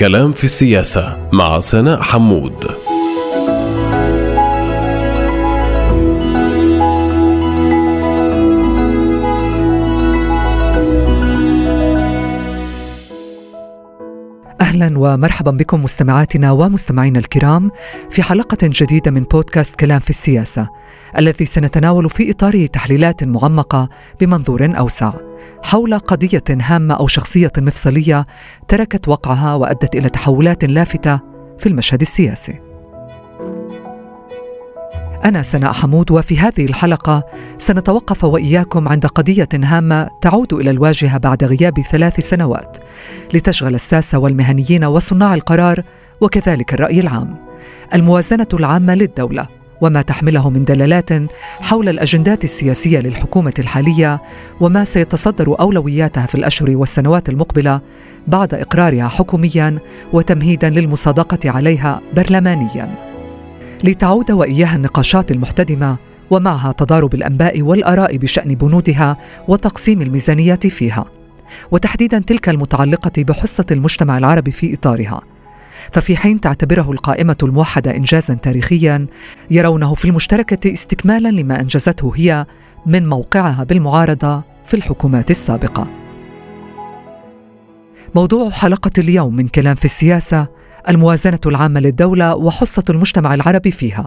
كلام في السياسة مع سناء حمود. ومرحبا بكم مستمعاتنا ومستمعينا الكرام في حلقة جديدة من بودكاست كلام في السياسة الذي سنتناول في اطاره تحليلات معمقة بمنظور أوسع حول قضية هامة أو شخصية مفصلية تركت وقعها وأدت إلى تحولات لافتة في المشهد السياسي. أنا سناء حمود وفي هذه الحلقة سنتوقف وإياكم عند قضية هامة تعود إلى الواجهة بعد غياب ثلاث سنوات لتشغل الساسة والمهنيين وصناع القرار وكذلك الرأي العام الموازنة العامة للدولة وما تحمله من دلالات حول الأجندات السياسية للحكومة الحالية وما سيتصدر أولوياتها في الأشهر والسنوات المقبلة بعد إقرارها حكوميا وتمهيدا للمصادقة عليها برلمانيا. لتعود وإياها النقاشات المحتدمة ومعها تضارب الأنباء والآراء بشأن بنودها وتقسيم الميزانيه فيها. وتحديدا تلك المتعلقة بحصة المجتمع العربي في إطارها. ففي حين تعتبره القائمة الموحدة إنجازا تاريخيا يرونه في المشتركة استكمالا لما أنجزته هي من موقعها بالمعارضة في الحكومات السابقة. موضوع حلقة اليوم من كلام في السياسة الموازنة العامة للدولة وحصة المجتمع العربي فيها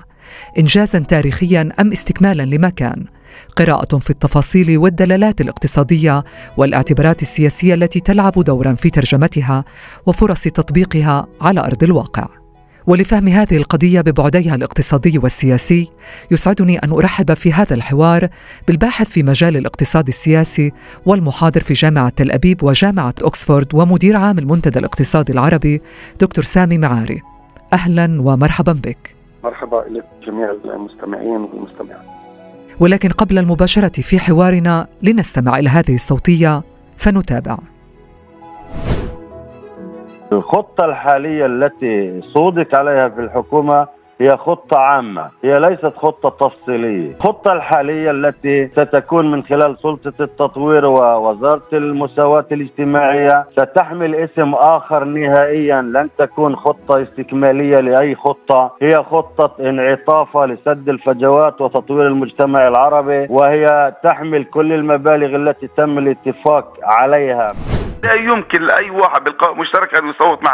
إنجازا تاريخيا أم استكمالا لما كان قراءة في التفاصيل والدلالات الاقتصادية والاعتبارات السياسية التي تلعب دورا في ترجمتها وفرص تطبيقها على أرض الواقع. ولفهم هذه القضية ببعديها الاقتصادي والسياسي، يسعدني أن أرحب في هذا الحوار بالباحث في مجال الاقتصاد السياسي والمحاضر في جامعة تل أبيب وجامعة أكسفورد ومدير عام المنتدى الاقتصادي العربي دكتور سامي معاري. أهلا ومرحبا بك. مرحبا لجميع المستمعين والمستمعات. ولكن قبل المباشرة في حوارنا لنستمع إلى هذه الصوتية فنتابع الخطة الحالية التي صودك عليها في الحكومة هي خطة عامة هي ليست خطة تفصيلية. الخطة الحالية التي ستكون من خلال سلطة التطوير ووزارة المساواة الاجتماعية ستحمل اسم آخر نهائيا لن تكون خطة استكمالية لأي خطة. هي خطة انعطافة لسد الفجوات وتطوير المجتمع العربي وهي تحمل كل المبالغ التي تم الاتفاق عليها. لا يمكن لأي واحد بالقوى المشتركه أن يصوت مع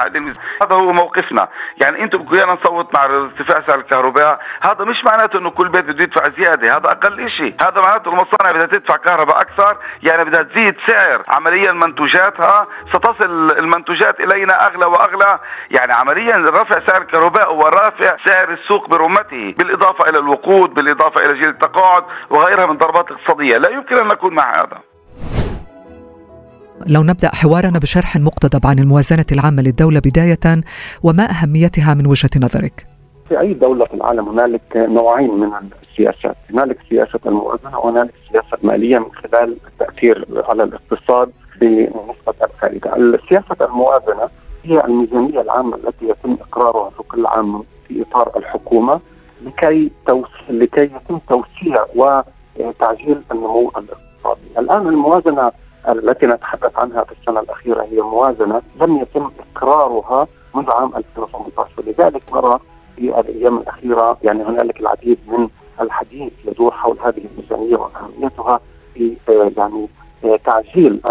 هذا هو موقفنا. يعني أنتم بدكم نصوت مع ارتفاع سعر الكهرباء. هذا مش معناته إنه كل بيت بده يدفع زيادة. هذا أقل شيء هذا معناته المصانع بدها تدفع كهرباء أكثر. يعني بدها تزيد سعر. عمليا منتوجاتها ستصل المنتوجات إلينا أغلى وأغلى. يعني عمليا رفع سعر الكهرباء هو رافع سعر السوق برمته. بالإضافة إلى الوقود بالإضافة إلى جيل التقاعد وغيرها من ضربات اقتصادية. لا يمكن أن نكون مع هذا. لو نبدأ حوارنا بشرح مقتضب عن الموازنة العامة للدولة بداية وما أهميتها من وجهة نظرك؟ في أي دولة في العالم هنالك نوعين من السياسات، هنالك سياسة الموازنة وهنالك السياسة الماليه من خلال التأثير على الاقتصاد بنسبة الفائده. السياسة الموازنة هي الميزانية العامة التي يتم إقرارها في كل عام في إطار الحكومة لكي لكي يتم توسيع وتعجيل النمو الاقتصادي. الآن الموازنة التي نتحدث عنها في السنة الأخيرة هي موازنة لم يتم إقرارها منذ عام 2018 ولذلك نرى في الأيام الأخيرة يعني هنالك العديد من الحديث يدور حول هذه الميزانية وأهميتها في آه، يعني آه، تعجيل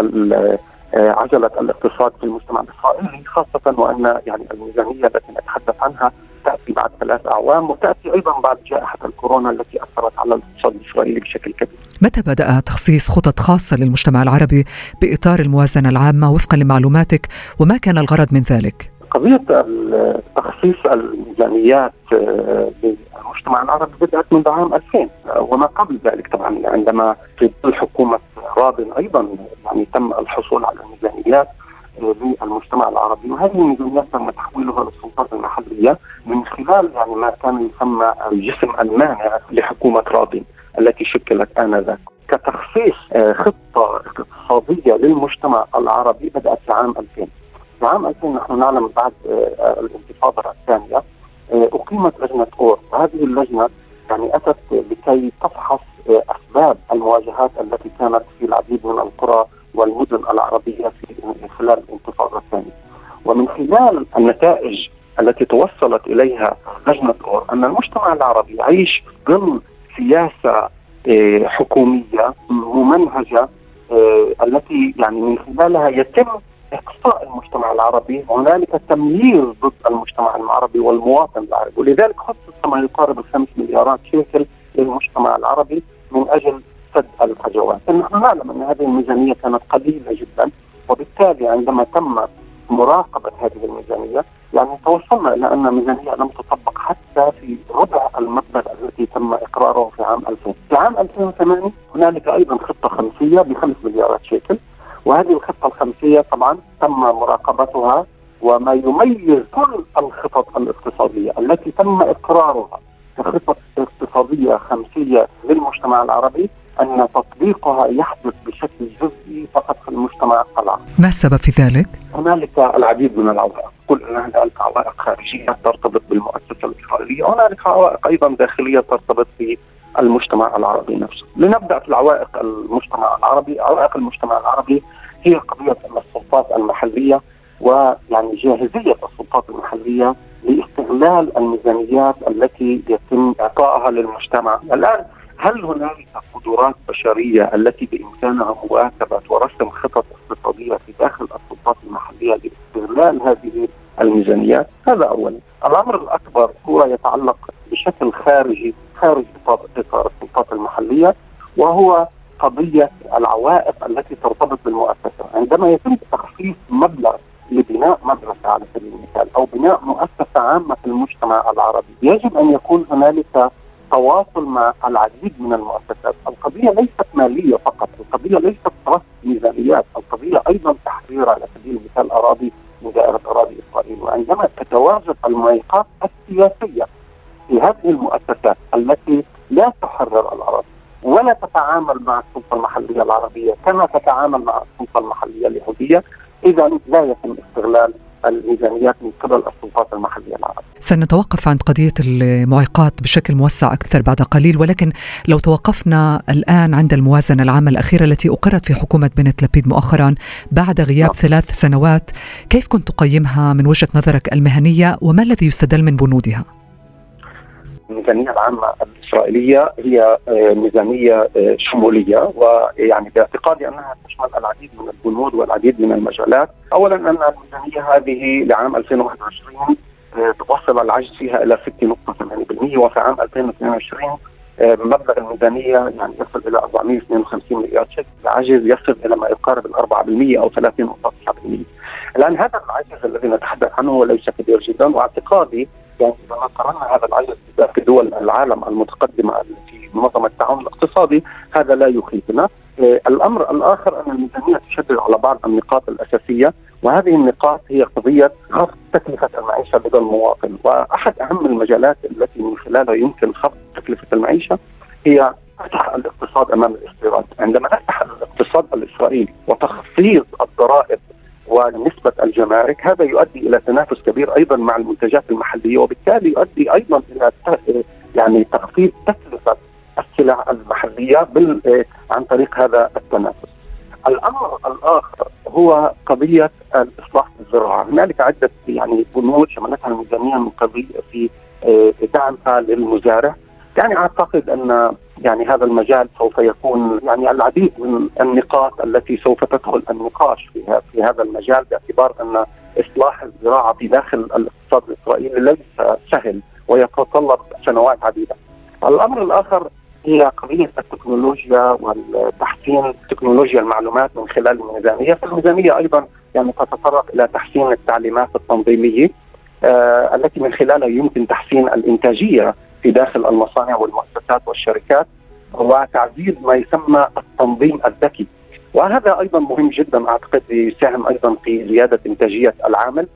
عجله الاقتصاد في المجتمع الإسرائيلي خاصة وأن يعني الميزانية التي نتحدث عنها تأتي بعد ثلاث أعوام وتأتي أيضا بعد جائحة الكورونا التي أثرت على الاقتصاد الإسرائيلي بشكل كبير. متى بدأ تخصيص خطط خاصة للمجتمع العربي بإطار الموازنة العامة وفقا لمعلوماتك وما كان الغرض من ذلك؟ قضية تخصيص الميزانيات آه، للمجتمع العربي بدأت منذ عام 2000 وما قبل ذلك طبعا عندما في ظل حكومة رابن أيضا يعني تم الحصول على الميزانيات للمجتمع العربي. وهذه الميزانيات تم تحويلها للسلطات المحلية من خلال يعني ما كان يسمى الجسم المانع لحكومة رابن التي شكلت آنذاك. كتخصيص آه، خطة اقتصادية للمجتمع العربي بدأت في عام 2000 في عام 2000 نحن نعلم بعد آه، الانتفاضة الثانية آه، أقيمت لجنة اور وهذه اللجنة يعني أتت لكي تفحص أسباب المواجهات التي كانت في العديد من القرى والمدن العربية في خلال الانتفاضة الثانية. ومن خلال النتائج التي توصلت إليها لجنة اور أن المجتمع العربي يعيش ضمن سياسة آه، حكومية ممنهجة آه، التي يعني من خلالها يتم إقصاء المجتمع العربي هنالك تمييز ضد المجتمع العربي والمواطن العربي. ولذلك خصص ما يقارب الخمس مليارات شيكل للمجتمع العربي من أجل سد الفجوات نحن نعلم أن هذه الميزانية كانت قليلة جدا وبالتالي عندما تم مراقبة هذه الميزانية يعني توصلنا إلى أن الميزانية لم تطبق حتى في ربع المبلغ الذي تم إقراره في عام 2000 في عام 2008 هنالك أيضا خطة خمسية بخمس مليارات شيكل. وهذه الخطة الخمسية طبعا تم مراقبتها وما يميز كل الخطط الاقتصادية التي تم إقرارها كخطط اقتصادية خمسية للمجتمع العربي أن تطبيقها يحدث بشكل جزئي فقط في المجتمع العربي. ما السبب في ذلك؟ هنالك العديد من العوائق، كل ان هنالك عوائق خارجية ترتبط بالمؤسسة الاسرائيليه، وهنالك عوائق أيضا داخلية ترتبط بالمجتمع العربي نفسه. لنبدأ في العوائق المجتمع العربي، عوائق المجتمع العربي هي قضية ان السلطات المحلية ويعني جاهزية السلطات المحلية لاستغلال الميزانيات التي يتم إعطائها للمجتمع، الآن هل هنالك قدرات بشرية التي بإمكانها مواكبة ورسم خطط اقتصادية في داخل السلطات المحلية لاستغلال هذه الميزانيات؟ هذا اولا. الأمر الأكبر هو يتعلق بشكل خارجي خارج اطار السلطات المحلية وهو قضية العوائق التي ترتبط بالمؤسسة، عندما يتم تخصيص مبلغ لبناء مدرسة على سبيل المثال أو بناء مؤسسة عامة في المجتمع العربي، يجب أن يكون هنالك تواصل مع العديد من المؤسسات، القضية ليست مالية فقط، القضية ليست رصد ميزانيات، القضية أيضا تحرير على سبيل المثال أراضي من دائرة أراضي إسرائيل، وعندما تتواجد المعيقات السياسية في هذه المؤسسات التي لا تحرر الاراضي ولا تتعامل مع السلطة المحلية العربية كما تتعامل مع السلطة المحلية اليهودية، إذا لا يتم استغلال الميزانيات من قبل السلطات المحلية العربية. سنتوقف عند قضية المعيقات بشكل موسع أكثر بعد قليل ولكن لو توقفنا الآن عند الموازنة العامة الأخيرة التي أقرت في حكومة بنت لبيد مؤخرا بعد غياب نعم. ثلاث سنوات، كيف كنت تقيمها من وجهة نظرك المهنية وما الذي يستدل من بنودها؟ الميزانيه العامة الإسرائيلية هي آه، ميزانيه آه، شمولية ويعني باعتقادي أنها تشمل العديد من البنود والعديد من المجالات، اولا أن الميزانيه هذه لعام 2021 آه، توصل العجز فيها إلى 6.8% وفي عام 2022 مبلغ الميزانيه يعني يصل إلى 452 مليار شيكل، العجز يصل إلى ما يقارب ال 4% أو 30.9%. الان هذا العجز الذي نتحدث عنه هو ليس كبير جدا وأعتقادي يعني اذا قارنا هذا العجز في دول العالم المتقدمة في منظمه التعاون الاقتصادي هذا لا يخيفنا. آه، الأمر الآخر أن الميزانية تشدد على بعض النقاط الأساسية وهذه النقاط هي قضية خفض تكلفة المعيشة لدى المواطن وأحد أهم المجالات التي من خلالها يمكن خفض تكلفة المعيشة هي فتح الاقتصاد أمام الاستيراد، عندما نفتح الاقتصاد الإسرائيلي وتخفيض الضرائب ونسبة الجمارك هذا يؤدي إلى تنافس كبير أيضا مع المنتجات المحلية وبالتالي يؤدي أيضا إلى يعني تخفيض تكلفة السلع المحلية عن طريق هذا التنافس. الأمر الآخر هو قضية الإصلاح في الزراعة، هنالك عدة يعني بنود شملتها الميزانية من قضية في آه، دعمها للمزارع يعني أعتقد أن يعني هذا المجال سوف يكون يعني العديد من النقاط التي سوف تدخل النقاش في في هذا المجال باعتبار أن إصلاح الزراعة في داخل الاقتصاد الإسرائيلي ليس سهل ويتطلب سنوات عديدة. الأمر الآخر هي قضية التكنولوجيا والتحسين تكنولوجيا المعلومات من خلال الميزانية، فالميزانيه أيضا يعني تتطرق إلى تحسين التعليمات التنظيمية آه التي من خلالها يمكن تحسين الإنتاجية في داخل المصانع والمؤسسات والشركات وتعزيز ما يسمى التنظيم الذكي. وهذا أيضا مهم جدا أعتقد يساهم أيضا في زيادة إنتاجية العامل.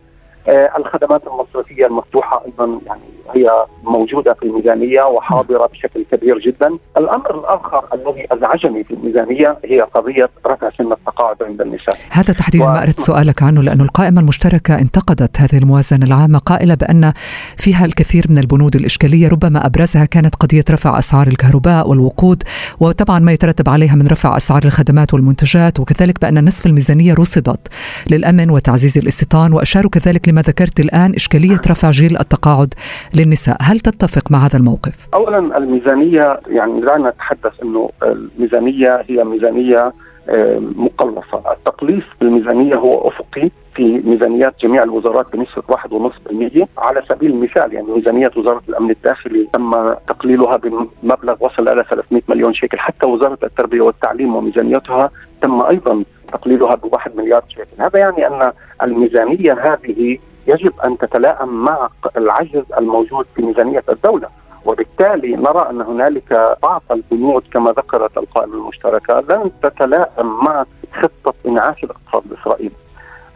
الخدمات المصرفية المفتوحة أيضا يعني هي موجودة في الميزانية وحاضرة بشكل كبير جدا. الأمر الآخر الذي أزعجني في الميزانية هي قضية رفع سن التقاعد عند النساء. هذا تحديدا و... ما اردت سؤالك عنه لأن القائمة المشتركة انتقدت هذه الموازنة العامة قائلة بأن فيها الكثير من البنود الإشكالية ربما أبرزها كانت قضية رفع أسعار الكهرباء والوقود وطبعا ما يترتب عليها من رفع أسعار الخدمات والمنتجات وكذلك بأن نصف الميزانية رصدت للأمن وتعزيز الاستيطان وأشاروا كذلك لما ذكرت الآن إشكالية رفع جيل التقاعد للنساء، هل تتفق مع هذا الموقف؟ اولا الميزانية يعني لا نتحدث إنه الميزانية هي ميزانية آه، مقلصة. التقليص بالميزانية هو أفقي في ميزانيات جميع الوزارات بنسبة 1.5% على سبيل المثال يعني ميزانية وزارة الأمن الداخلي تم تقليلها بمبلغ وصل إلى 300 مليون شيكل. حتى وزارة التربية والتعليم وميزانيتها تم أيضا تقليلها بواحد مليار شيكل هذا يعني أن الميزانية هذه يجب أن تتلائم مع العجز الموجود في ميزانية الدولة. وبالتالي نرى أن هنالك بعض البنود كما ذكرت القائمه المشتركة لن تتلائم مع خطة انعاش الاقتصاد الإسرائيلي.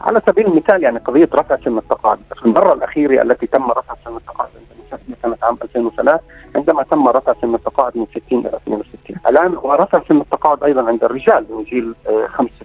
على سبيل المثال يعني قضية رفع سن التقاعد، في المرة الأخيرة التي تم رفع سن التقاعد كانت عام 2003 عندما تم رفع سن التقاعد من 60 إلى 62 الآن ورفع سن التقاعد أيضا عند الرجال من جيل 65 إلى 67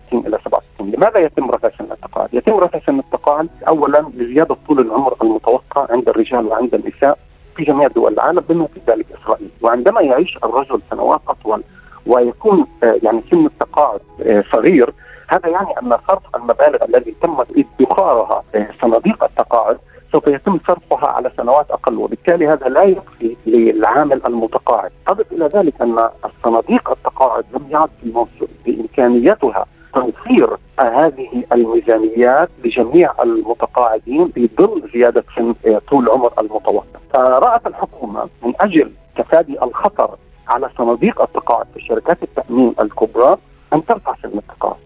لماذا يتم رفع سن التقاعد يتم رفع سن التقاعد اولا لزيادة طول العمر المتوقع عند الرجال وعند النساء في جميع دول العالم بما في ذلك إسرائيل، وعندما يعيش الرجل سنوات أطول ويكون آه، يعني سن التقاعد آه، صغير هذا يعني أن صرف المبالغ الذي تم ادخارها آه، صناديق التقاعد سوف يتم صرفها على سنوات أقل وبالتالي هذا لا يكفي للعامل المتقاعد، أضف إلى ذلك أن الصناديق التقاعد لم يعد بإمكانيتها توفير هذه الميزانيات لجميع المتقاعدين في ظل زيادة سن طول عمر المتوسط. فرأت الحكومة من أجل تفادي الخطر على صناديق التقاعد في شركات التأمين الكبرى أن ترفع سن التقاعد.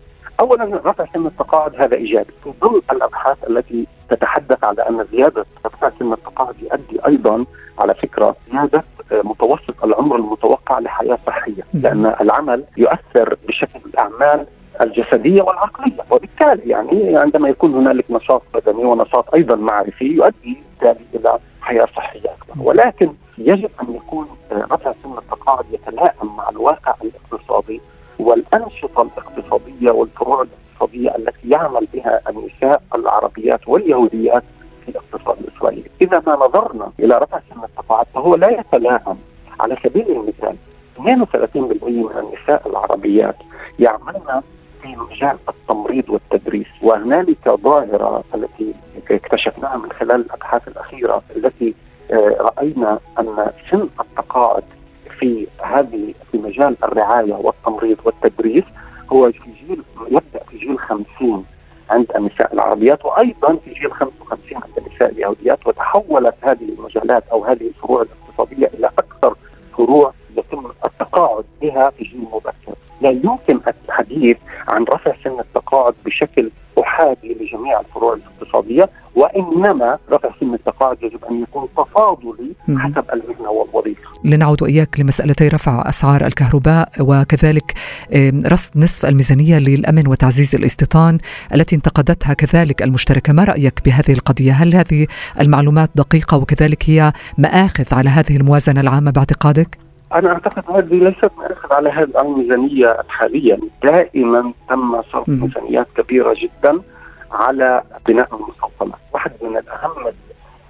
اولا رفع سن التقاعد هذا إيجابي في ظل الأبحاث التي تتحدث على أن زيادة رفع سن التقاعد يؤدي أيضا على فكرة زيادة متوسط العمر المتوقع لحياة صحية لأن العمل يؤثر بشكل الاعمال الجسدية والعقلية. وبالتالي يعني عندما يكون هنالك نشاط بدني ونشاط أيضا معرفي يؤدي بالتالي إلى حياة صحية أكبر. ولكن يجب أن يكون رفع سن التقاعد يتلائم مع الواقع الاقتصادي والأنشطة الاقتصادية والفروع الاقتصادية التي يعمل بها النساء العربيات واليهوديات في الاقتصاد الإسرائيلي، إذا ما نظرنا إلى رفع سن التقاعد فهو لا يتلائم. على سبيل المثال 32% من النساء العربيات يعملن مجال التمريض والتدريس وهنالك ظاهرة التي اكتشفناها من خلال الأبحاث الأخيرة التي آه، رأينا أن سن التقاعد في هذه في مجال الرعاية والتمريض والتدريس هو في جيل يبدأ في جيل 50 عند النساء العربيات وأيضا في جيل 55 عند النساء اليهوديات وتحولت هذه المجالات أو هذه الفروع الاقتصادية إلى أكثر فروع يتم التقاعد بها في جيل مبكر لا يمكن الحديث عن رفع سن التقاعد بشكل أحادي لجميع الفروع الاقتصادية وإنما رفع سن التقاعد يجب أن يكون تفاضلي حسب المهنة والوظيفة. لنعود وإياك لمسألتي رفع أسعار الكهرباء وكذلك رصد نصف الميزانية للأمن وتعزيز الاستيطان التي انتقدتها كذلك المشتركة، ما رأيك بهذه القضية؟ هل هذه المعلومات دقيقة وكذلك هي مآخذ على هذه الموازنة العامة باعتقادك؟ أنا أعتقد هذه ليست مآخذ على هذه الميزانية الحاليه، دائما تم صرف ميزانيات كبيرة جدا على بناء المستوطنات، واحد من الأهم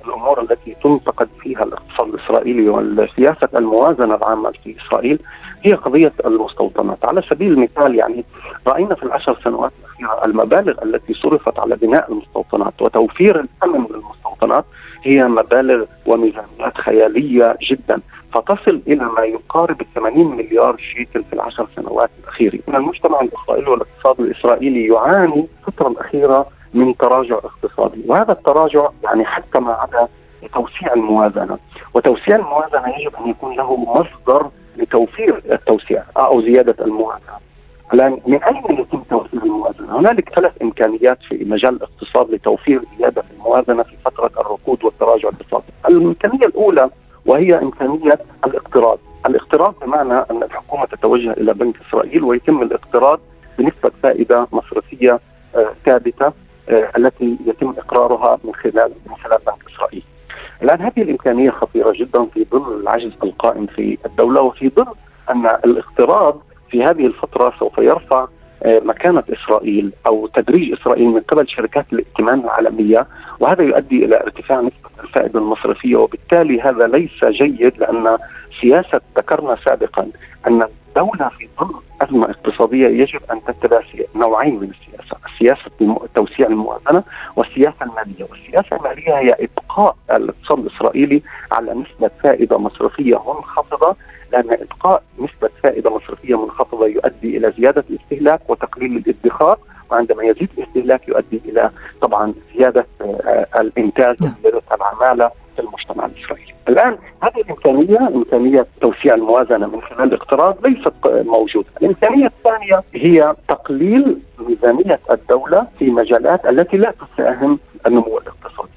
الأمور التي تنتقد فيها الاقتصاد الإسرائيلي والسياسة الموازنة العامة في إسرائيل هي قضية المستوطنات، على سبيل المثال يعني رأينا في العشر سنوات الأخيرة المبالغ التي صرفت على بناء المستوطنات وتوفير الأمن للمستوطنات هي مبالغ وميزانيات خيالية جدا. فتصل إلى ما يقارب 80 مليار شيكل في العشر سنوات الاخيره، المجتمع الإسرائيلي والاقتصاد الإسرائيلي يعاني الفترة الأخيرة من تراجع اقتصادي، وهذا التراجع يعني حكم على توسيع الموازنة، وتوسيع الموازنة يجب أن يكون له مصدر لتوفير التوسيع أو زيادة الموازنة. الآن من أين يتم توفير الموازنة؟ هنالك ثلاث إمكانيات في مجال الاقتصاد لتوفير زيادة الموازنة في فترة الركود والتراجع الاقتصادي. الإمكانية الأولى وهي إمكانية الاقتراض، الاقتراض بمعنى أن الحكومة تتوجه إلى بنك إسرائيل ويتم الاقتراض بنسبة فائده مصرفية آه، ثابتة آه، التي يتم إقرارها من خلال من خلال بنك إسرائيل. الآن هذه الإمكانية خطيرة جدا في ظل العجز القائم في الدولة وفي ظل أن الاقتراض في هذه الفترة سوف يرفع آه، مكانة إسرائيل أو تدريج إسرائيل من قبل شركات الائتمان العالمية وهذا يؤدي إلى ارتفاع نسبة الفائدة المصرفية وبالتالي هذا ليس جيد لأن سياسة ذكرنا سابقا أن الدولة في ظل أزمة اقتصادية يجب أن تتبع نوعين من السياسة سياسة توسيع الموازنة والسياسة المالية. والسياسة المالية هي إبقاء الاقتصاد الإسرائيلي على نسبة فائدة مصرفية منخفضة لأن إبقاء نسبة فائدة مصرفية منخفضة يؤدي إلى زيادة الاستهلاك وتقليل الادخار وعندما يزيد الاستهلاك يؤدي إلى طبعا زيادة آه، الإنتاج نعم. وزيادة العمالة في المجتمع الإسرائيلي. الآن هذه الإمكانية إمكانية توسيع الموازنة من خلال الاقتراض ليست موجودة. الإمكانية الثانية هي تقليل ميزانية الدولة في مجالات التي لا تساهم النمو الاقتصادي.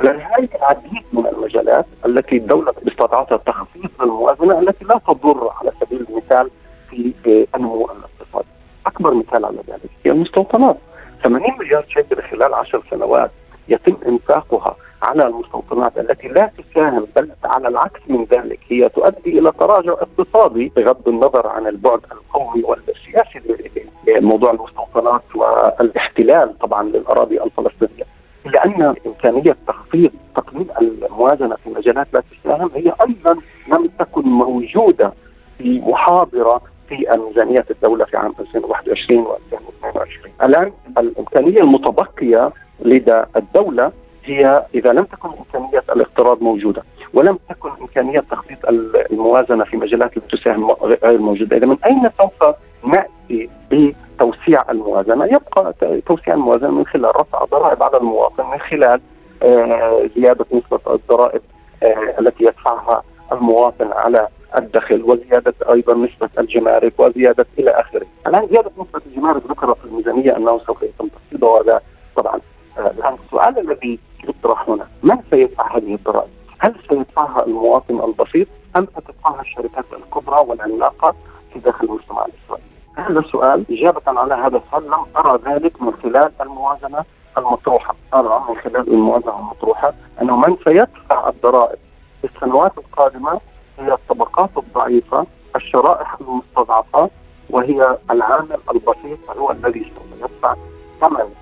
هناك العديد من المجالات التي الدولة استطاعتها تخفيض الموازنة التي لا تضر على سبيل المثال في النمو الاقتصادي. أكبر مثال على ذلك هي المستوطنات 80 مليار شيكل خلال 10 سنوات يتم إنفاقها على المستوطنات التي لا تساهم بل على العكس من ذلك هي تؤدي إلى تراجع اقتصادي بغض النظر عن البعد القومي والسياسي لموضوع المستوطنات والإحتلال طبعا للأراضي الفلسطينية. لأن إمكانية تخفيض تقليل الموازنة في مجالات لا تساهم هي أيضا لم تكن موجودة في محاضرة في ميزانيه الدولة في عام 2021 و 2022 الآن الإمكانية المتبقية لدى الدولة هي إذا لم تكن امكانيه الاقتراض موجودة ولم تكن امكانيه تخفيض الموازنة في مجالات لا تساهم غير موجودة، إذا من أين سوف نأتي بتوسيع الموازنة؟ يبقى توسيع الموازنة من خلال رفع ضرائب على المواطن من خلال آه، زيادة نسبة الضرائب آه، التي يدفعها المواطن على الدخل وزيادة أيضا نسبة الجمارك وزيادة إلى آخره. الآن زيادة نسبة الجمارك ذكر في الميزانية أنه سوف يتم تخفيضها وهذا طبعا الآن السؤال الذي يطرح هنا من سيدفع هذه الضرائب؟ هل سيدفعها المواطن البسيط أم ستدفعها الشركات الكبرى والعملاقة في داخل المجتمع الاسرائيلي؟ هذا السؤال إجابة على هذا السؤال لم أرى ذلك من خلال الموازنة المطروحة أرى من خلال الموازنة المطروحة أنه من سيدفع الضرائب في السنوات القادمة هي الطبقات الضعيفة الشرائح المستضعفة وهي العامل البسيط هو الذي سوف يدفع ثمن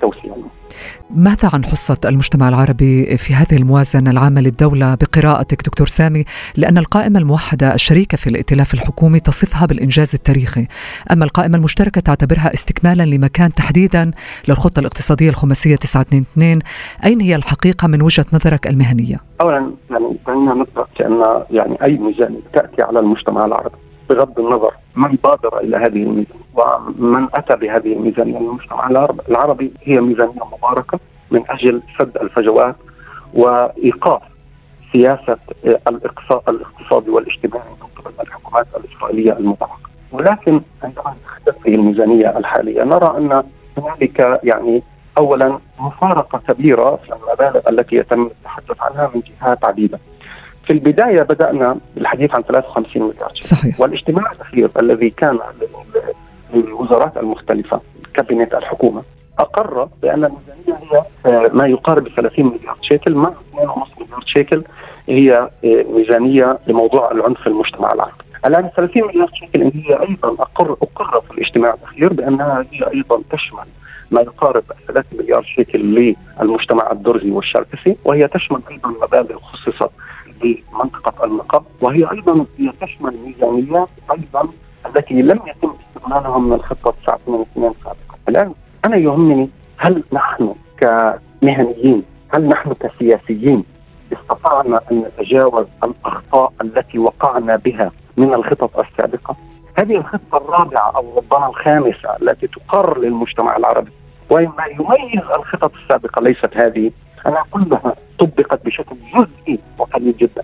توسيعنا ماذا عن حصة المجتمع العربي في هذه الموازنة العامة للدولة بقراءتك دكتور سامي؟ لأن القائمة الموحدة الشريكة في الائتلاف الحكومي تصفها بالإنجاز التاريخي. أما القائمة المشتركة تعتبرها استكمالا لما كان تحديدا للخطة الاقتصادية الخماسية 922 أين هي الحقيقة من وجهة نظرك المهنية؟ أولا يعني خلينا نقرأ كأن يعني أي ميزانية تأتي على المجتمع العربي. بغض النظر من بادر إلى هذه الميزانيه ومن أتى بهذه الميزانيه المجتمع العربي هي ميزانية مباركة من أجل سد الفجوات وإيقاف سياسة الاقصاء الاقتصادي والاجتماعي من قبل الحكومات الإسرائيلية المباركه ولكن عندما نتحدث في الميزانية الحالية نرى أن هنالك يعني اولا مفارقة كبيرة في المبالغ التي يتم التحدث عنها من جهات عديده. في البداية بدأنا بالحديث عن 53 مليار صحيح. والاجتماع الأخير الذي كان للوزارات المختلفة كابينت الحكومة أقر بأن الميزانية هي آه، ما يقارب 30 مليار شيكل. مع 2.5 مليار شيكل هي آه، ميزانية لموضوع العنف في المجتمع العربي. الآن 30 مليار شيكل هي أيضا أقر أقر في الاجتماع الأخير بأنها هي أيضا تشمل ما يقارب 3 مليار شيكل للمجتمع الدرزي والشركسي وهي تشمل أيضا مبالغ خصصت بمنطقه النقب وهي أيضا تشمل ميزانيات أيضا التي لم يتم استغلالها من الخطة 982 سابقا. الآن أنا يهمني هل نحن كمهنيين هل نحن كسياسيين استطعنا أن نتجاوز الأخطاء التي وقعنا بها من الخطط السابقة؟ هذه الخطة الرابعة أو ربما الخامسة التي تقر للمجتمع العربي وما يميز الخطط السابقة ليست هذه انها كلها طبقت بشكل جزئي وقليل جدا.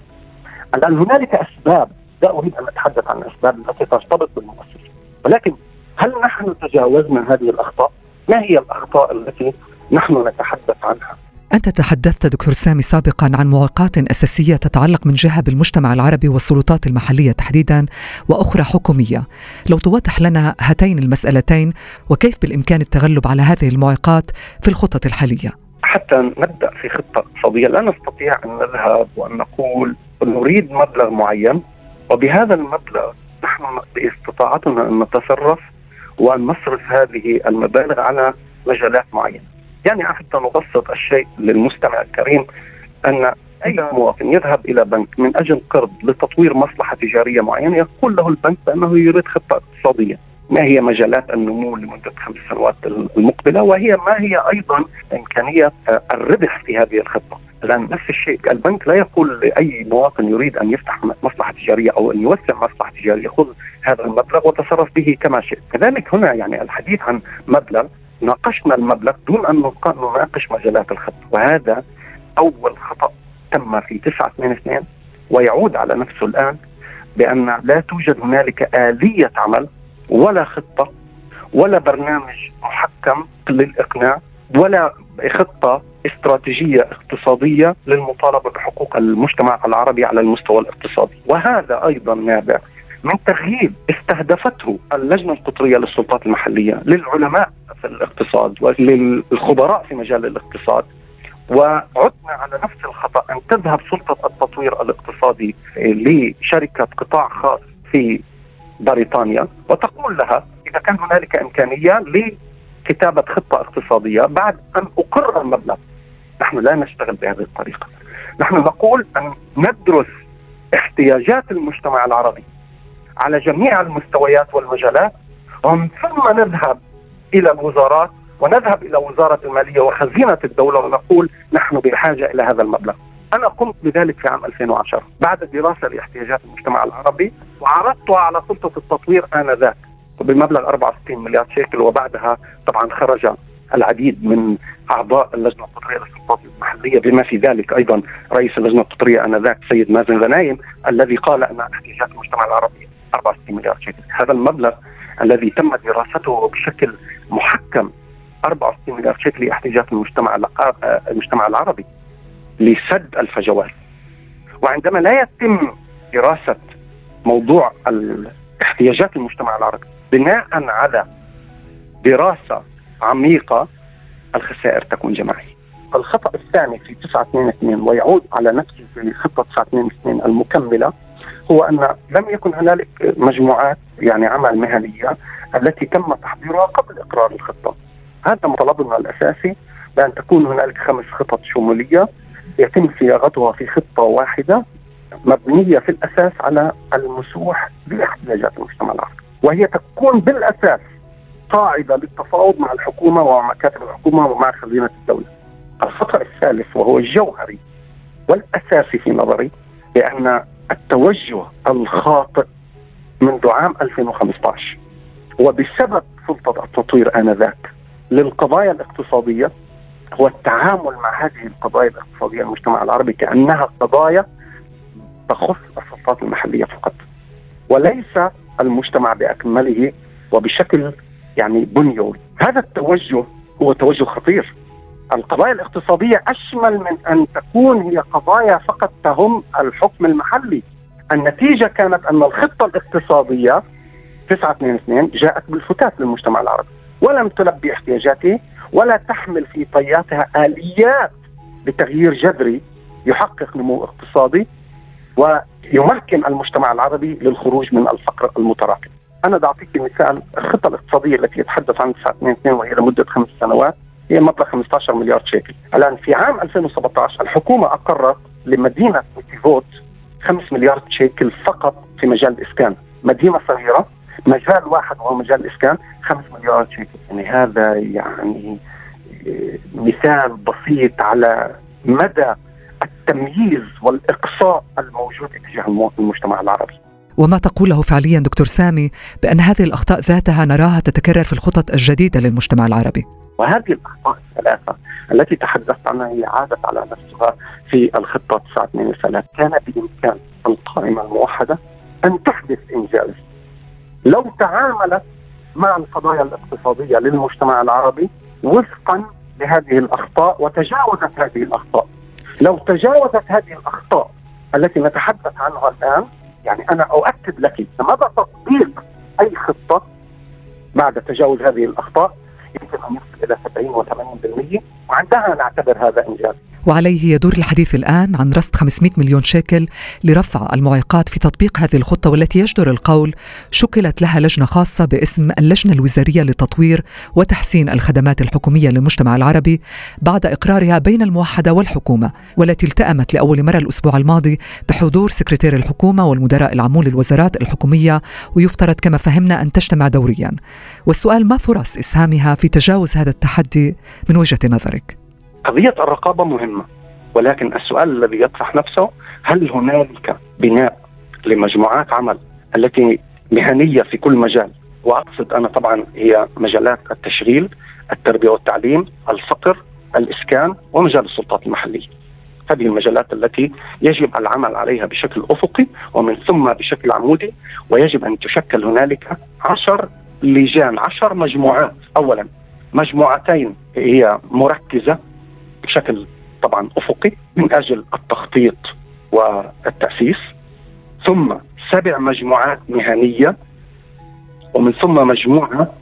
الآن هنالك أسباب لا أريد أن أتحدث عن الأسباب التي ترتبط بالمؤسسة ولكن هل نحن تجاوزنا هذه الأخطاء؟ ما هي الأخطاء التي نحن نتحدث عنها؟ أنت تحدثت دكتور سامي سابقا عن معوقات أساسية تتعلق من جهة بالمجتمع العربي والسلطات المحلية تحديدا وأخرى حكومية لو توضح لنا هاتين المسألتين وكيف بالإمكان التغلب على هذه المعوقات في الخطة الحالية حتى نبدأ في خطة اقتصادية لا نستطيع أن نذهب وأن نقول نريد مبلغ معين وبهذا المبلغ نحن باستطاعتنا أن نتصرف وأن نصرف هذه المبالغ على مجالات معينة. يعني حتى نبسط الشيء للمستمع الكريم أن أي مواطن يذهب إلى بنك من أجل قرض لتطوير مصلحة تجارية معينة يقول له البنك بأنه يريد خطة اقتصادية. ما هي مجالات النمو لمدة خمس سنوات المقبلة وهي ما هي أيضا إمكانية الربح في هذه الخطة لأن نفس الشيء البنك لا يقول لأي مواطن يريد أن يفتح مصلحة تجارية أو أن يوسع مصلحة تجارية خذ هذا المبلغ وتصرف به كما شئت. كذلك هنا يعني الحديث عن مبلغ ناقشنا المبلغ دون أن نناقش مجالات الخطة وهذا أول خطأ تم في 922 ويعود على نفسه الآن بأن لا توجد هنالك آلية عمل ولا خطة ولا برنامج محكم للإقناع ولا خطة استراتيجية اقتصادية للمطالبة بحقوق المجتمع العربي على المستوى الاقتصادي. وهذا أيضا نابع من تغيير استهدفته اللجنة القطرية للسلطات المحلية للعلماء في الاقتصاد وللخبراء في مجال الاقتصاد. وعدنا على نفس الخطأ أن تذهب سلطة التطوير الاقتصادي لشركة قطاع خاص في بريطانيا وتقول لها إذا كان هنالك إمكانية لكتابة خطة اقتصادية بعد أن أقر المبلغ نحن لا نشتغل بهذه الطريقة نحن نقول أن ندرس احتياجات المجتمع العربي على جميع المستويات والمجالات ومن ثم نذهب إلى الوزارات ونذهب إلى وزارة المالية وخزينة الدولة ونقول نحن بحاجة إلى هذا المبلغ. أنا قمت بذلك في عام 2010 بعد دراسة لاحتياجات المجتمع العربي وعرضتها على سلطة التطوير آنذاك بمبلغ 64 مليار شيكل وبعدها طبعا خرج العديد من أعضاء اللجنة القطرية للسلطات المحلية بما في ذلك أيضا رئيس اللجنة القطرية آنذاك السيد مازن غنايم الذي قال أن احتياجات المجتمع العربي 64 مليار شيكل. هذا المبلغ الذي تم دراسته بشكل محكم 64 مليار شيكل لاحتياجات المجتمع المجتمع العربي. لسد الفجوات وعندما لا يتم دراسة موضوع احتياجات المجتمع العربي بناء على دراسة عميقة الخسائر تكون جماعية. الخطأ الثاني في 922 ويعود على نفسه في خطة 922 المكملة هو أن لم يكن هنالك مجموعات يعني عمل مهنية التي تم تحضيرها قبل إقرار الخطة. هذا مطلبنا الأساسي بأن تكون هنالك خمس خطط شمولية يتم صياغتها في خطة واحدة مبنية في الأساس على المسوح باحتياجات المجتمع العربي، وهي تكون بالأساس قاعدة للتفاوض مع الحكومة ومع الحكومة ومع خزينة الدولة. الخطا الثالث وهو الجوهري والأساسي في نظري بان التوجه الخاطئ منذ عام 2015 وبسبب سلطة التطوير آنذاك للقضايا الاقتصادية هو التعامل مع هذه القضايا الاقتصادية المجتمع العربي كأنها قضايا تخص السلطات المحلية فقط. وليس المجتمع بأكمله وبشكل يعني بنيوي. هذا التوجه هو توجه خطير. القضايا الاقتصادية أشمل من أن تكون هي قضايا فقط تهم الحكم المحلي. النتيجة كانت أن الخطة الاقتصادية 922 جاءت بالفتات للمجتمع العربي ولم تلبي احتياجاته ولا تحمل في طياتها آليات لتغيير جذري يحقق نمو اقتصادي ويمكن المجتمع العربي للخروج من الفقر المتراكم. أنا بدي اعطيك مثال الخطة الاقتصادية التي يتحدث عن 922 وهي لمدة خمس سنوات هي مبلغ 15 مليار شيكل الآن في عام 2017 الحكومة أقرت لمدينة تيفوت 5 مليار شيكل فقط في مجال الإسكان مدينة صغيرة مجال واحد وهو مجال الإسكان 5 مليار شيكل يعني هذا يعني آه، مثال بسيط على مدى التمييز والإقصاء الموجود تجاه المجتمع العربي. وما تقوله فعليا دكتور سامي بأن هذه الأخطاء ذاتها نراها تتكرر في الخطط الجديدة للمجتمع العربي؟ وهذه الأخطاء الثلاثة التي تحدثت عنها هي عادت على نفسها في الخطة 923 كان بإمكان القائمة الموحدة أن تحدث إنجاز لو تعاملت مع القضايا الاقتصادية للمجتمع العربي وفقا بهذه الأخطاء وتجاوزت هذه الأخطاء. لو تجاوزت هذه الأخطاء التي نتحدث عنها الآن يعني أنا أؤكد لك مدى تطبيق أي خطة بعد تجاوز هذه الأخطاء يمكن أن يصل إلى 70 و80% وعندها نعتبر هذا إنجاز. وعليه يدور الحديث الآن عن رصد 500 مليون شيكل لرفع المعيقات في تطبيق هذه الخطة والتي يجدر القول شكلت لها لجنة خاصة باسم اللجنة الوزارية لتطوير وتحسين الخدمات الحكومية للمجتمع العربي بعد إقرارها بين الموحدة والحكومة والتي التأمت لأول مرة الأسبوع الماضي بحضور سكرتير الحكومة والمدراء العامون للوزارات الحكومية ويفترض كما فهمنا أن تجتمع دوريا والسؤال ما فرص إسهامها في تجاوز هذا التحدي من وجهة نظرك؟ قضية الرقابة مهمة ولكن السؤال الذي يطرح نفسه هل هنالك بناء لمجموعات عمل التي مهنية في كل مجال؟ وأقصد أنا طبعا هي مجالات التشغيل التربية والتعليم الفقر الإسكان ومجال السلطات المحلية. هذه المجالات التي يجب العمل عليها بشكل أفقي ومن ثم بشكل عمودي ويجب أن تشكل هنالك عشر لجان عشر مجموعات. أولا مجموعتين هي مركزة بشكل طبعا أفقي من أجل التخطيط والتأسيس. ثم سبع مجموعات مهنية ومن ثم مجموعة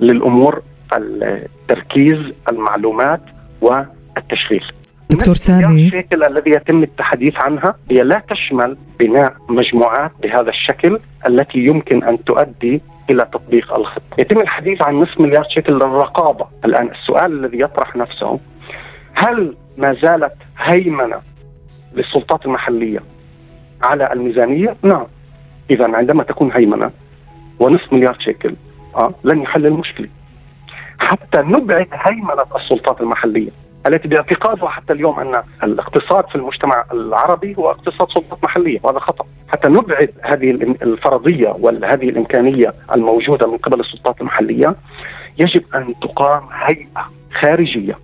للأمور التركيز المعلومات والتشغيل. دكتور سامي. الشكل الذي يتم التحديث عنها هي لا تشمل بناء مجموعات بهذا الشكل التي يمكن أن تؤدي إلى تطبيق الخطه. يتم الحديث عن نصف مليار شكل للرقابة، الآن السؤال الذي يطرح نفسه هل ما زالت هيمنة للسلطات المحلية على الميزانية؟ نعم. اذا عندما تكون هيمنة ونصف مليار شيكل آه لن يحل المشكلة. حتى نبعد هيمنة السلطات المحلية التي باعتقادها حتى اليوم أن الاقتصاد في المجتمع العربي هو اقتصاد سلطات محلية وهذا خطأ، حتى نبعد هذه الفرضية وهذه الإمكانية الموجودة من قبل السلطات المحلية يجب أن تقام هيئة خارجية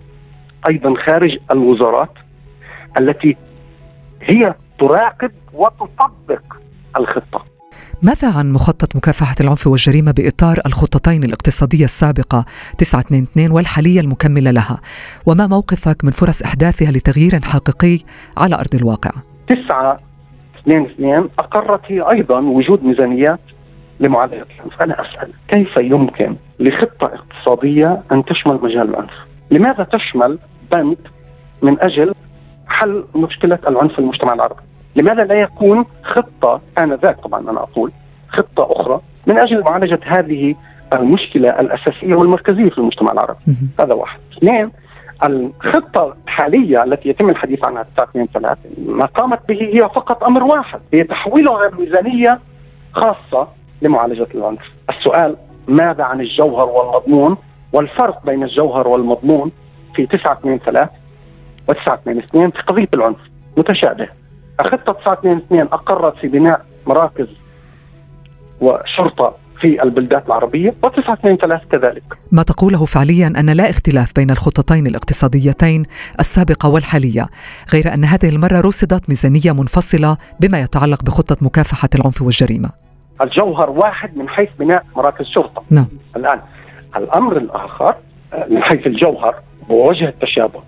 أيضا خارج الوزارات التي هي تراقب وتطبق الخطة. ماذا عن مخطط مكافحة العنف والجريمة بإطار الخطتين الاقتصادية السابقة 922 والحالية المكملة لها؟ وما موقفك من فرص إحداثها لتغيير حقيقي على أرض الواقع؟ 922 أقرت هي أيضا وجود ميزانيات لمعالجة العنف. أنا أسأل كيف يمكن لخطة اقتصادية أن تشمل مجال العنف؟ لماذا تشمل بند من أجل حل مشكلة العنف في المجتمع العربي؟ لماذا لا يكون خطة آنذاك طبعا أنا أقول خطة أخرى من أجل معالجة هذه المشكلة الأساسية والمركزية في المجتمع العربي؟ هذا واحد. اثنين الخطة الحالية التي يتم الحديث عنها 923 ما قامت به هي فقط أمر واحد هي تحويلها ميزانية خاصة لمعالجة العنف. السؤال ماذا عن الجوهر والمضمون؟ والفرق بين الجوهر والمضمون في 923 و 922 في قضية العنف متشابه. الخطه 922 أقرت في بناء مراكز وشرطة في البلدات العربية و923 كذلك. ما تقوله فعليا أن لا اختلاف بين الخطتين الاقتصاديتين السابقة والحالية غير أن هذه المرة رصدت ميزانية منفصلة بما يتعلق بخطة مكافحة العنف والجريمة. الجوهر واحد من حيث بناء مراكز شرطة. نعم. الآن الأمر الآخر من حيث الجوهر ووجه التشابه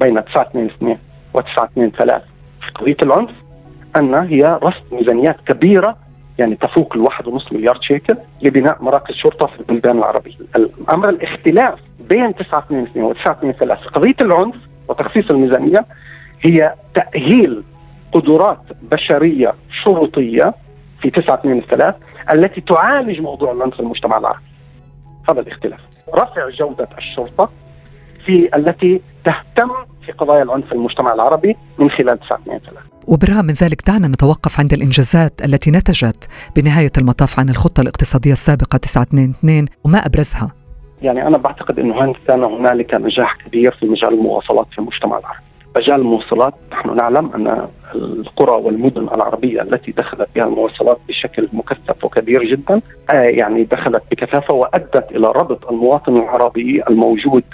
بين 922 و 923 في قضية العنف أن هي رصد ميزانيات كبيرة يعني تفوق الواحد ونصف مليار شيكل لبناء مراكز شرطة في البلدان العربية. الأمر الاختلاف بين 922 و 923 في قضية العنف وتخصيص الميزانية هي تأهيل قدرات بشرية شرطيه في 923 التي تعالج موضوع العنف في المجتمع العربي. هذا الاختلاف. رفع جودة الشرطة في التي تهتم في قضايا العنف في المجتمع العربي من خلال 923 وبالرغم من ذلك دعنا نتوقف عند الإنجازات التي نتجت بنهاية المطاف عن الخطة الاقتصادية السابقة 922 وما أبرزها. يعني أنا بعتقد أنه كان هنالك نجاح كبير في مجال المواصلات في المجتمع العربي. مجال المواصلات نحن نعلم أن القرى والمدن العربية التي دخلت بها المواصلات بشكل مكثف وكبير جدا آه، يعني دخلت بكثافة وأدت إلى ربط المواطن العربي الموجود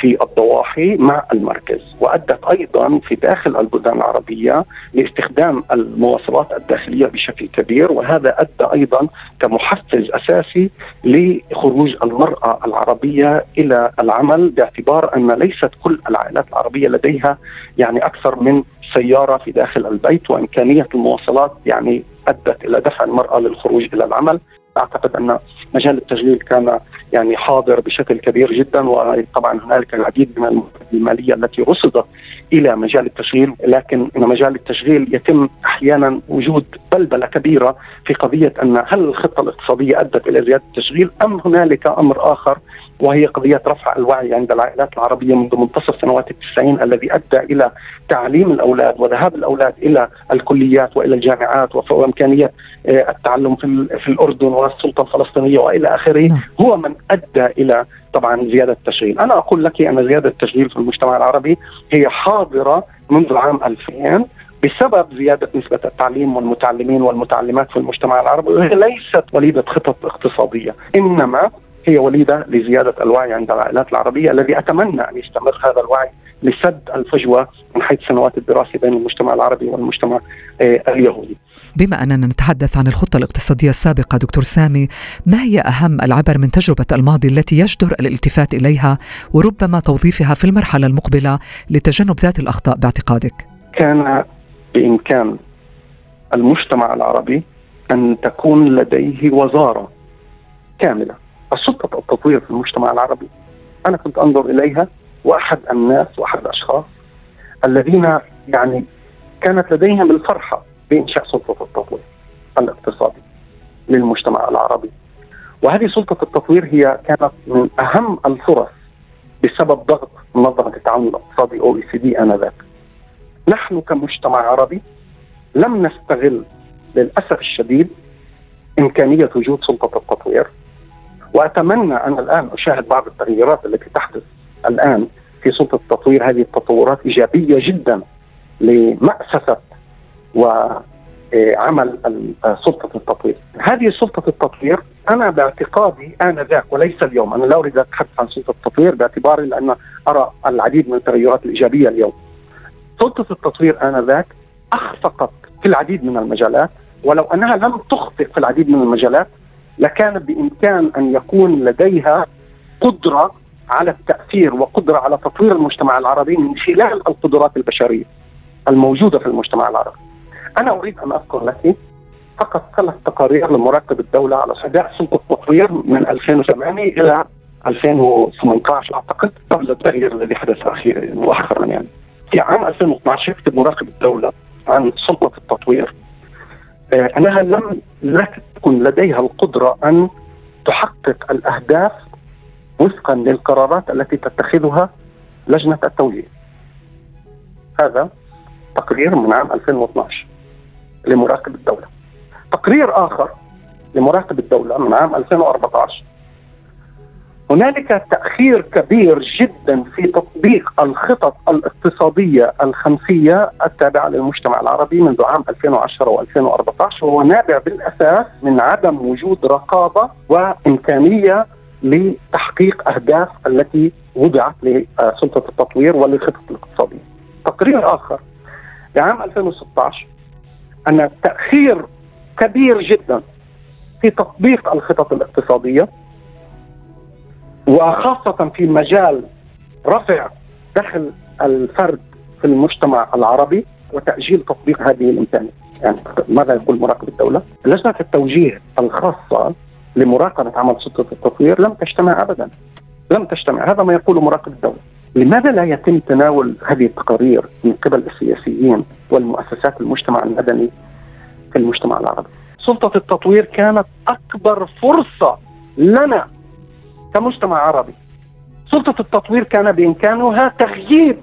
في الضواحي مع المركز وأدت أيضا في داخل البلدان العربية لاستخدام المواصلات الداخلية بشكل كبير وهذا أدى أيضا كمحفز أساسي لخروج المرأة العربية إلى العمل باعتبار أن ليست كل العائلات العربية لديها يعني أكثر من سيارة في داخل البيت وإمكانية المواصلات يعني أدت إلى دفع المرأة للخروج إلى العمل. أعتقد أن مجال التشغيل كان يعني حاضر بشكل كبير جدا وطبعا هنالك العديد من المالية التي رصدت إلى مجال التشغيل لكن إن مجال التشغيل يتم أحيانا وجود بلبلة كبيرة في قضية أن هل الخطة الاقتصادية أدت إلى زيادة التشغيل أم هنالك أمر آخر وهي قضية رفع الوعي عند العائلات العربية منذ منتصف سنوات التسعين الذي أدى إلى تعليم الأولاد وذهاب الأولاد إلى الكليات وإلى الجامعات وإمكانية آه، التعلم في, في الأردن والسلطة الفلسطينية وإلى آخره نعم. هو من أدى إلى طبعا زيادة التشغيل أنا أقول لك أن زيادة التشغيل في المجتمع العربي هي حاضرة منذ عام 2000 بسبب زيادة نسبة التعليم والمتعلمين والمتعلمات في المجتمع العربي وهي ليست وليدة خطط اقتصادية إنما هي وليدة لزيادة الوعي عند العائلات العربية الذي أتمنى أن يستمر هذا الوعي لسد الفجوة من حيث سنوات الدراسة بين المجتمع العربي والمجتمع آه، اليهودي. بما أننا نتحدث عن الخطة الاقتصادية السابقة دكتور سامي، ما هي أهم العبر من تجربة الماضي التي يجدر الالتفات إليها وربما توظيفها في المرحلة المقبلة لتجنب ذات الأخطاء باعتقادك؟ كان بإمكان المجتمع العربي أن تكون لديه وزارة كاملة السلطة التطوير في المجتمع العربي. أنا كنت أنظر إليها وأحد الناس وأحد الأشخاص الذين يعني كانت لديهم الفرحة بإنشاء سلطة التطوير الاقتصادي للمجتمع العربي. وهذه سلطة التطوير هي كانت من أهم الفرص بسبب ضغط منظمة التعاون الاقتصادي أو إي سي دي آنذاك. نحن كمجتمع عربي لم نستغل للأسف الشديد إمكانية وجود سلطة التطوير وأتمنى أن الآن أشاهد بعض التغييرات التي تحدث الآن في سلطة التطوير هذه التطورات إيجابية جدا لمأسسة وعمل سلطة التطوير. هذه سلطة التطوير أنا باعتقادي آنذاك وليس اليوم، أنا لا أريد أتحدث عن سلطة التطوير باعتباري لأن أرى العديد من التغيرات الإيجابية اليوم. سلطة التطوير آنذاك أخفقت في العديد من المجالات ولو أنها لم تخفق في العديد من المجالات لكان بإمكان أن يكون لديها قدرة على التأثير وقدرة على تطوير المجتمع العربي من خلال القدرات البشرية الموجودة في المجتمع العربي. أنا أريد أن أذكر لك فقط ثلاث تقارير لمراقب الدولة على اداء سلطه التطوير من 2008 إلى 2018 أعتقد قبل التغيير الذي حدث أخيرا مؤخرا يعني. في عام 2012 يكتب مراقب الدولة عن سلطة التطوير أنها لم لا تكن لديها القدرة أن تحقق الأهداف وفقا للقرارات التي تتخذها لجنة التوجيه. هذا تقرير من عام 2012 لمراقب الدولة. تقرير آخر لمراقب الدولة من عام 2014 هنالك تأخير كبير جدا في تطبيق الخطط الاقتصادية الخمسية التابعة للمجتمع العربي منذ عام 2010 و2014 وهو نابع بالأساس من عدم وجود رقابة وإمكانية لتحقيق أهداف التي وضعت لسلطة التطوير وللخطط الاقتصادية. تقرير آخر. لعام 2016 أن تأخير كبير جدا في تطبيق الخطط الاقتصادية وخاصة في مجال رفع دخل الفرد في المجتمع العربي وتأجيل تطبيق هذه الإمكانية يعني ماذا يقول مراقب الدولة؟ لجنة التوجيه الخاصة لمراقبة عمل سلطة التطوير لم تجتمع أبدا. لم تجتمع. هذا ما يقوله مراقب الدولة. لماذا لا يتم تناول هذه التقارير من قبل السياسيين والمؤسسات المجتمع المدني في المجتمع العربي؟ سلطة التطوير كانت أكبر فرصة لنا كمجتمع عربي سلطة التطوير كان بإمكانها تغيير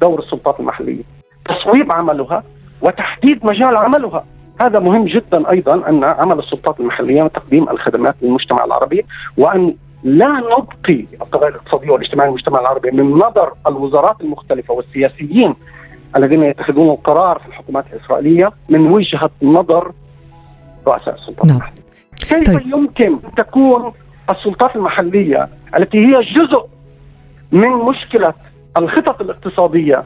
دور السلطات المحلية تصويب عملها وتحديد مجال عملها هذا مهم جدا أيضا أن عمل السلطات المحلية وتقديم الخدمات للمجتمع العربي وأن لا نبقي القضايا الاقتصادية والاجتماعية للمجتمع العربي من نظر الوزارات المختلفة والسياسيين الذين يتخذون القرار في الحكومات الإسرائيلية من وجهة نظر رؤساء السلطات نعم. المحلية كيف طيب. يمكن تكون السلطات المحلية التي هي جزء من مشكلة الخطط الاقتصادية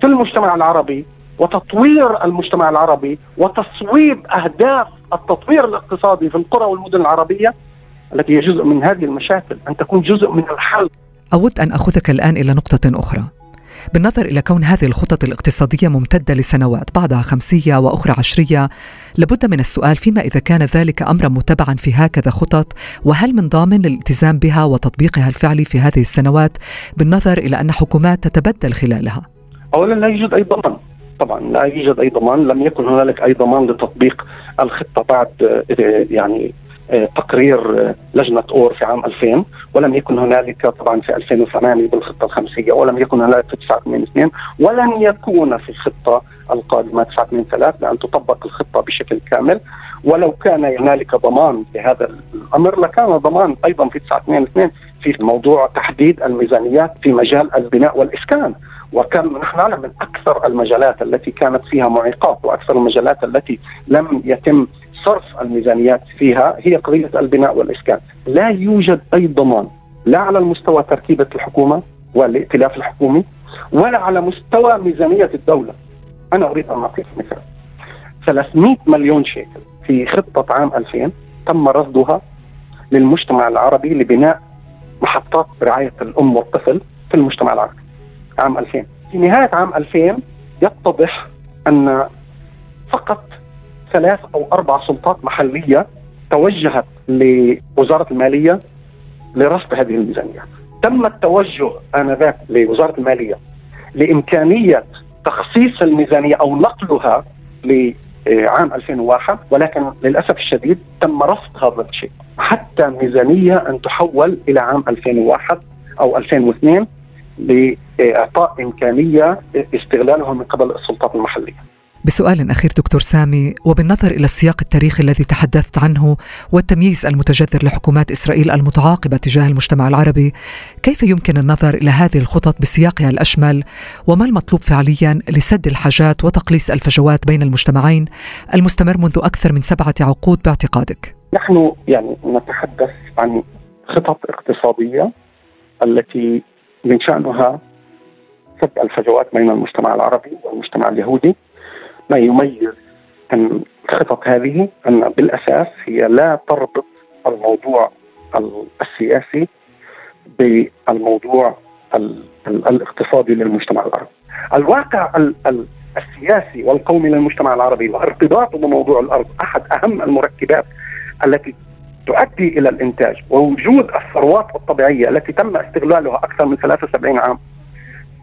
في المجتمع العربي وتطوير المجتمع العربي وتصويب أهداف التطوير الاقتصادي في القرى والمدن العربية التي هي جزء من هذه المشاكل أن تكون جزء من الحل. أود أن أخذك الآن إلى نقطة أخرى. بالنظر إلى كون هذه الخطط الاقتصادية ممتدة لسنوات بعضها خمسية وأخرى عشرية لابد من السؤال فيما إذا كان ذلك أمرا متبعا في هكذا خطط وهل من ضامن الالتزام بها وتطبيقها الفعلي في هذه السنوات؟ بالنظر إلى أن حكومات تتبدل خلالها. أولا لا يوجد أي ضمان. طبعا لا يوجد أي ضمان. لم يكن هنالك أي ضمان لتطبيق الخطة بعد يعني تقرير لجنة أور في عام 2000 ولم يكن هنالك طبعا في 2008 بالخطة الخمسية ولم يكن هنالك في 982 ولن يكون في الخطة القادمة 923 لأن تطبق الخطة بشكل كامل. ولو كان هنالك ضمان لهذا الأمر لكان ضمان أيضا في 922 في موضوع تحديد الميزانيات في مجال البناء والإسكان. وكان نحن نعلم من أكثر المجالات التي كانت فيها معيقات وأكثر المجالات التي لم يتم صرف الميزانيات فيها هي قضية البناء والإسكان، لا يوجد أي ضمان لا على المستوى تركيبة الحكومة والائتلاف الحكومي ولا على مستوى ميزانية الدولة. أنا أريد أن أعطيك مثال. 300 مليون شيكل في خطة عام 2000 تم رصدها للمجتمع العربي لبناء محطات رعايه الأم والطفل في المجتمع العربي. عام 2000 في نهاية عام 2000 يتضح أن فقط ثلاث أو أربع سلطات محلية توجهت لوزارة المالية لرصد هذه الميزانيات. تم التوجه آنذاك لوزارة المالية لإمكانية تخصيص الميزانية أو نقلها لعام 2001 ولكن للأسف الشديد تم رفض هذا الشيء حتى ميزانية أن تحول إلى عام 2001 أو 2002 لإعطاء إمكانية استغلالها من قبل السلطات المحلية. بسؤال أخير دكتور سامي وبالنظر إلى السياق التاريخي الذي تحدثت عنه والتمييز المتجذر لحكومات إسرائيل المتعاقبة تجاه المجتمع العربي، كيف يمكن النظر إلى هذه الخطط بسياقها الأشمل وما المطلوب فعليا لسد الحاجات وتقليص الفجوات بين المجتمعين المستمر منذ أكثر من سبعة عقود باعتقادك؟ نحن يعني نتحدث عن خطط اقتصادية التي من شأنها سد الفجوات بين المجتمع العربي والمجتمع اليهودي ما يميز الخطط هذه أن بالأساس هي لا تربط الموضوع السياسي بالموضوع الاقتصادي للمجتمع العربي. الواقع السياسي والقومي للمجتمع العربي وارتباطه بموضوع الأرض أحد أهم المركبات التي تؤدي إلى الإنتاج ووجود الثروات الطبيعية التي تم استغلالها أكثر من 73 عام.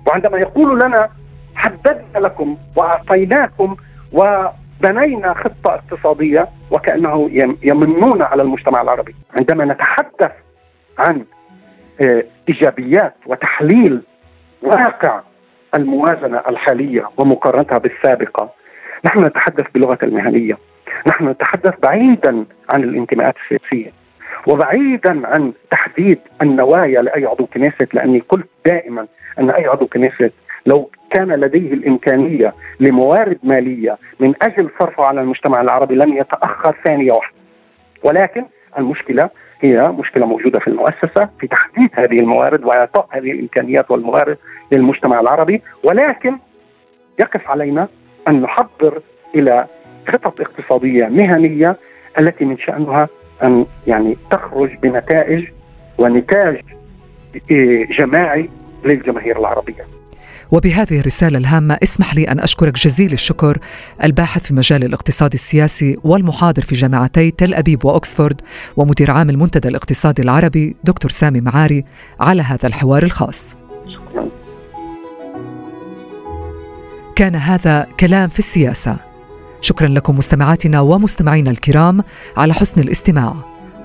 وعندما يقول لنا حددنا لكم وأعطيناكم وبنينا خطة اقتصادية وكأنه يمنون على المجتمع العربي. عندما نتحدث عن آه، إيجابيات وتحليل واقع الموازنة الحالية ومقارنتها بالسابقة نحن نتحدث بلغة المهنية. نحن نتحدث بعيدا عن الانتماءات السياسية وبعيدا عن تحديد النوايا لأي عضو كنيست لأني قلت دائما أن أي عضو كنيست لو كان لديه الإمكانية لموارد مالية من أجل صرفها على المجتمع العربي لن يتأخر ثانية واحدة ولكن المشكلة هي مشكلة موجودة في المؤسسة في تحديد هذه الموارد وإعطاء هذه الإمكانيات والموارد للمجتمع العربي ولكن يقف علينا أن نحضر إلى خطط اقتصادية مهنية التي من شأنها أن يعني تخرج بنتائج ونتاج جماعي للجماهير العربية. وبهذه الرسالة الهامة اسمح لي أن أشكرك جزيل الشكر الباحث في مجال الاقتصاد السياسي والمحاضر في جامعتي تل أبيب وأكسفورد ومدير عام المنتدى الاقتصادي العربي دكتور سامي معاري على هذا الحوار الخاص. شكرا. كان هذا كلام في السياسة. شكرا لكم مستمعاتنا ومستمعينا الكرام على حسن الاستماع.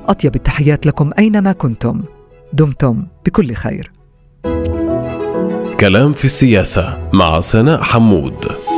أطيب التحيات لكم أينما كنتم. دمتم بكل خير. كلام في السياسة مع سناء حمود.